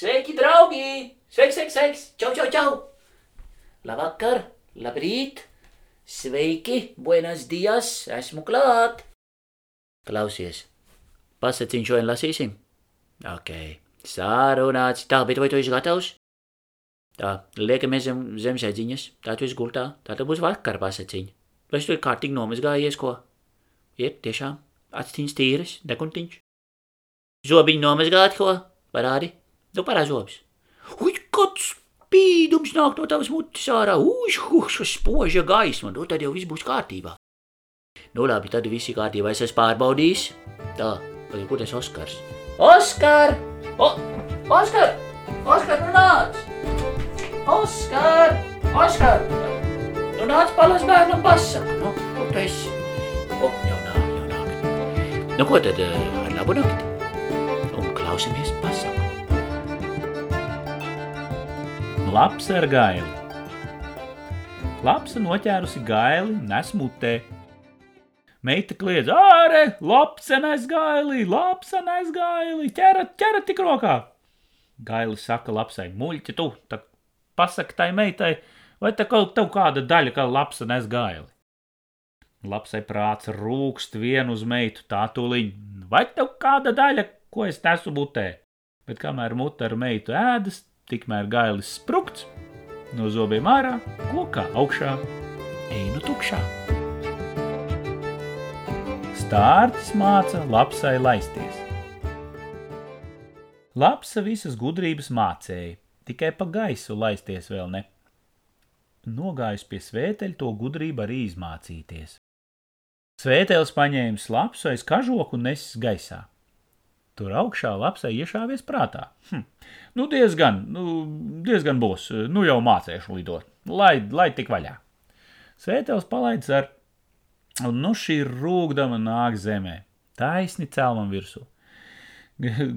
Sveiki, draugi! Sveiks, sveiks, sveiks! Čau, čau, čau! Labvakar, labrīt! Sveiki, buenas dias! Esmu klāt! Klausies, pasaciņš šodien lasīsim? Ok, sārunāts. Tā, bet vai tu esi gatavs? Tā, liekamies zem, zem sēdziņas, tā tu esi gultā, tā tad būs vakar pasaciņa. Vai tu ir kārtīgi nomazgājies, ko? Ir, tiešām, aciņas tīras, dekuntiņš. Zobiņi nomazgāt, ko? Parādi, nu zobus. Uj, kāds spīdums nāk no tavas mutes ārā, uj, huš, spoža gaisma, nu tad jau viss būs kārtībā. Nu labi, tad viss ir kārtībā, es esmu pārbaudījis. Tā, vai kur tas Oskars? Oskar! O, Oskar! Oskar, nu nāc! Oskar! Oskar! Nu nāc palas bērnam pasaka, nu, kur tu esi? O, jau nāk, jau nāk. Nu ko tad, eh, ar labu nakti? Un klausamies pasaku. Labs ar gaili. Labs noķērusi gaili, nes mutē. Meita kliedz, ārē, labs nes gaili, labs nes gaili, ķerat, ķerat tik rokā. Gaili saka lapsai, muļķi tu, tak pasaka tai meitai, vai te kaut tev kāda daļa, kā labs nes gaili. Lapsai prāts rūkst vienu uz meitu, tā tuliņ, vai tev kāda daļa, ko es nesu mutē? Bet kamēr mute ar meitu ēdas, tikmēr gailis sprukts, no zobiem ārā, kokā augšā, einu tukšā. Stārts māca lapsai laisties. Lapsa visas gudrības mācēja, tikai pa gaisu laisties vēl ne. Nogājus pie svēteļa to gudrību arī izmācīties. Svētēlis paņēma lapsu aiz kažoku un nesis gaisā. Tur augšā lapsai iešāvies prātā. Hm. Nu, diezgan, nu, diezgan būs, nu jau mācīšu lidot, lai, lai tik vaļā. Svētēlis palaidis ar, un nu šī rūgdama nāk zemē, taisni celmam virsū.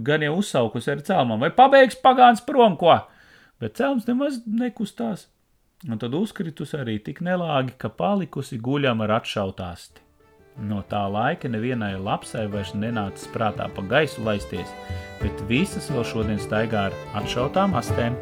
Gan jau uzsaukus ar celmam, vai pabeigs pagāns prom ko, bet celms nemaz nekustās. Un tad uzkritus arī tik nelāgi, ka palikusi guļam ar atšautāsti. No tā laika nevienai lapsai vairs nenācis prātā pa gaisu laisties, bet visas vēl šodien staigā ar atšautām astēm.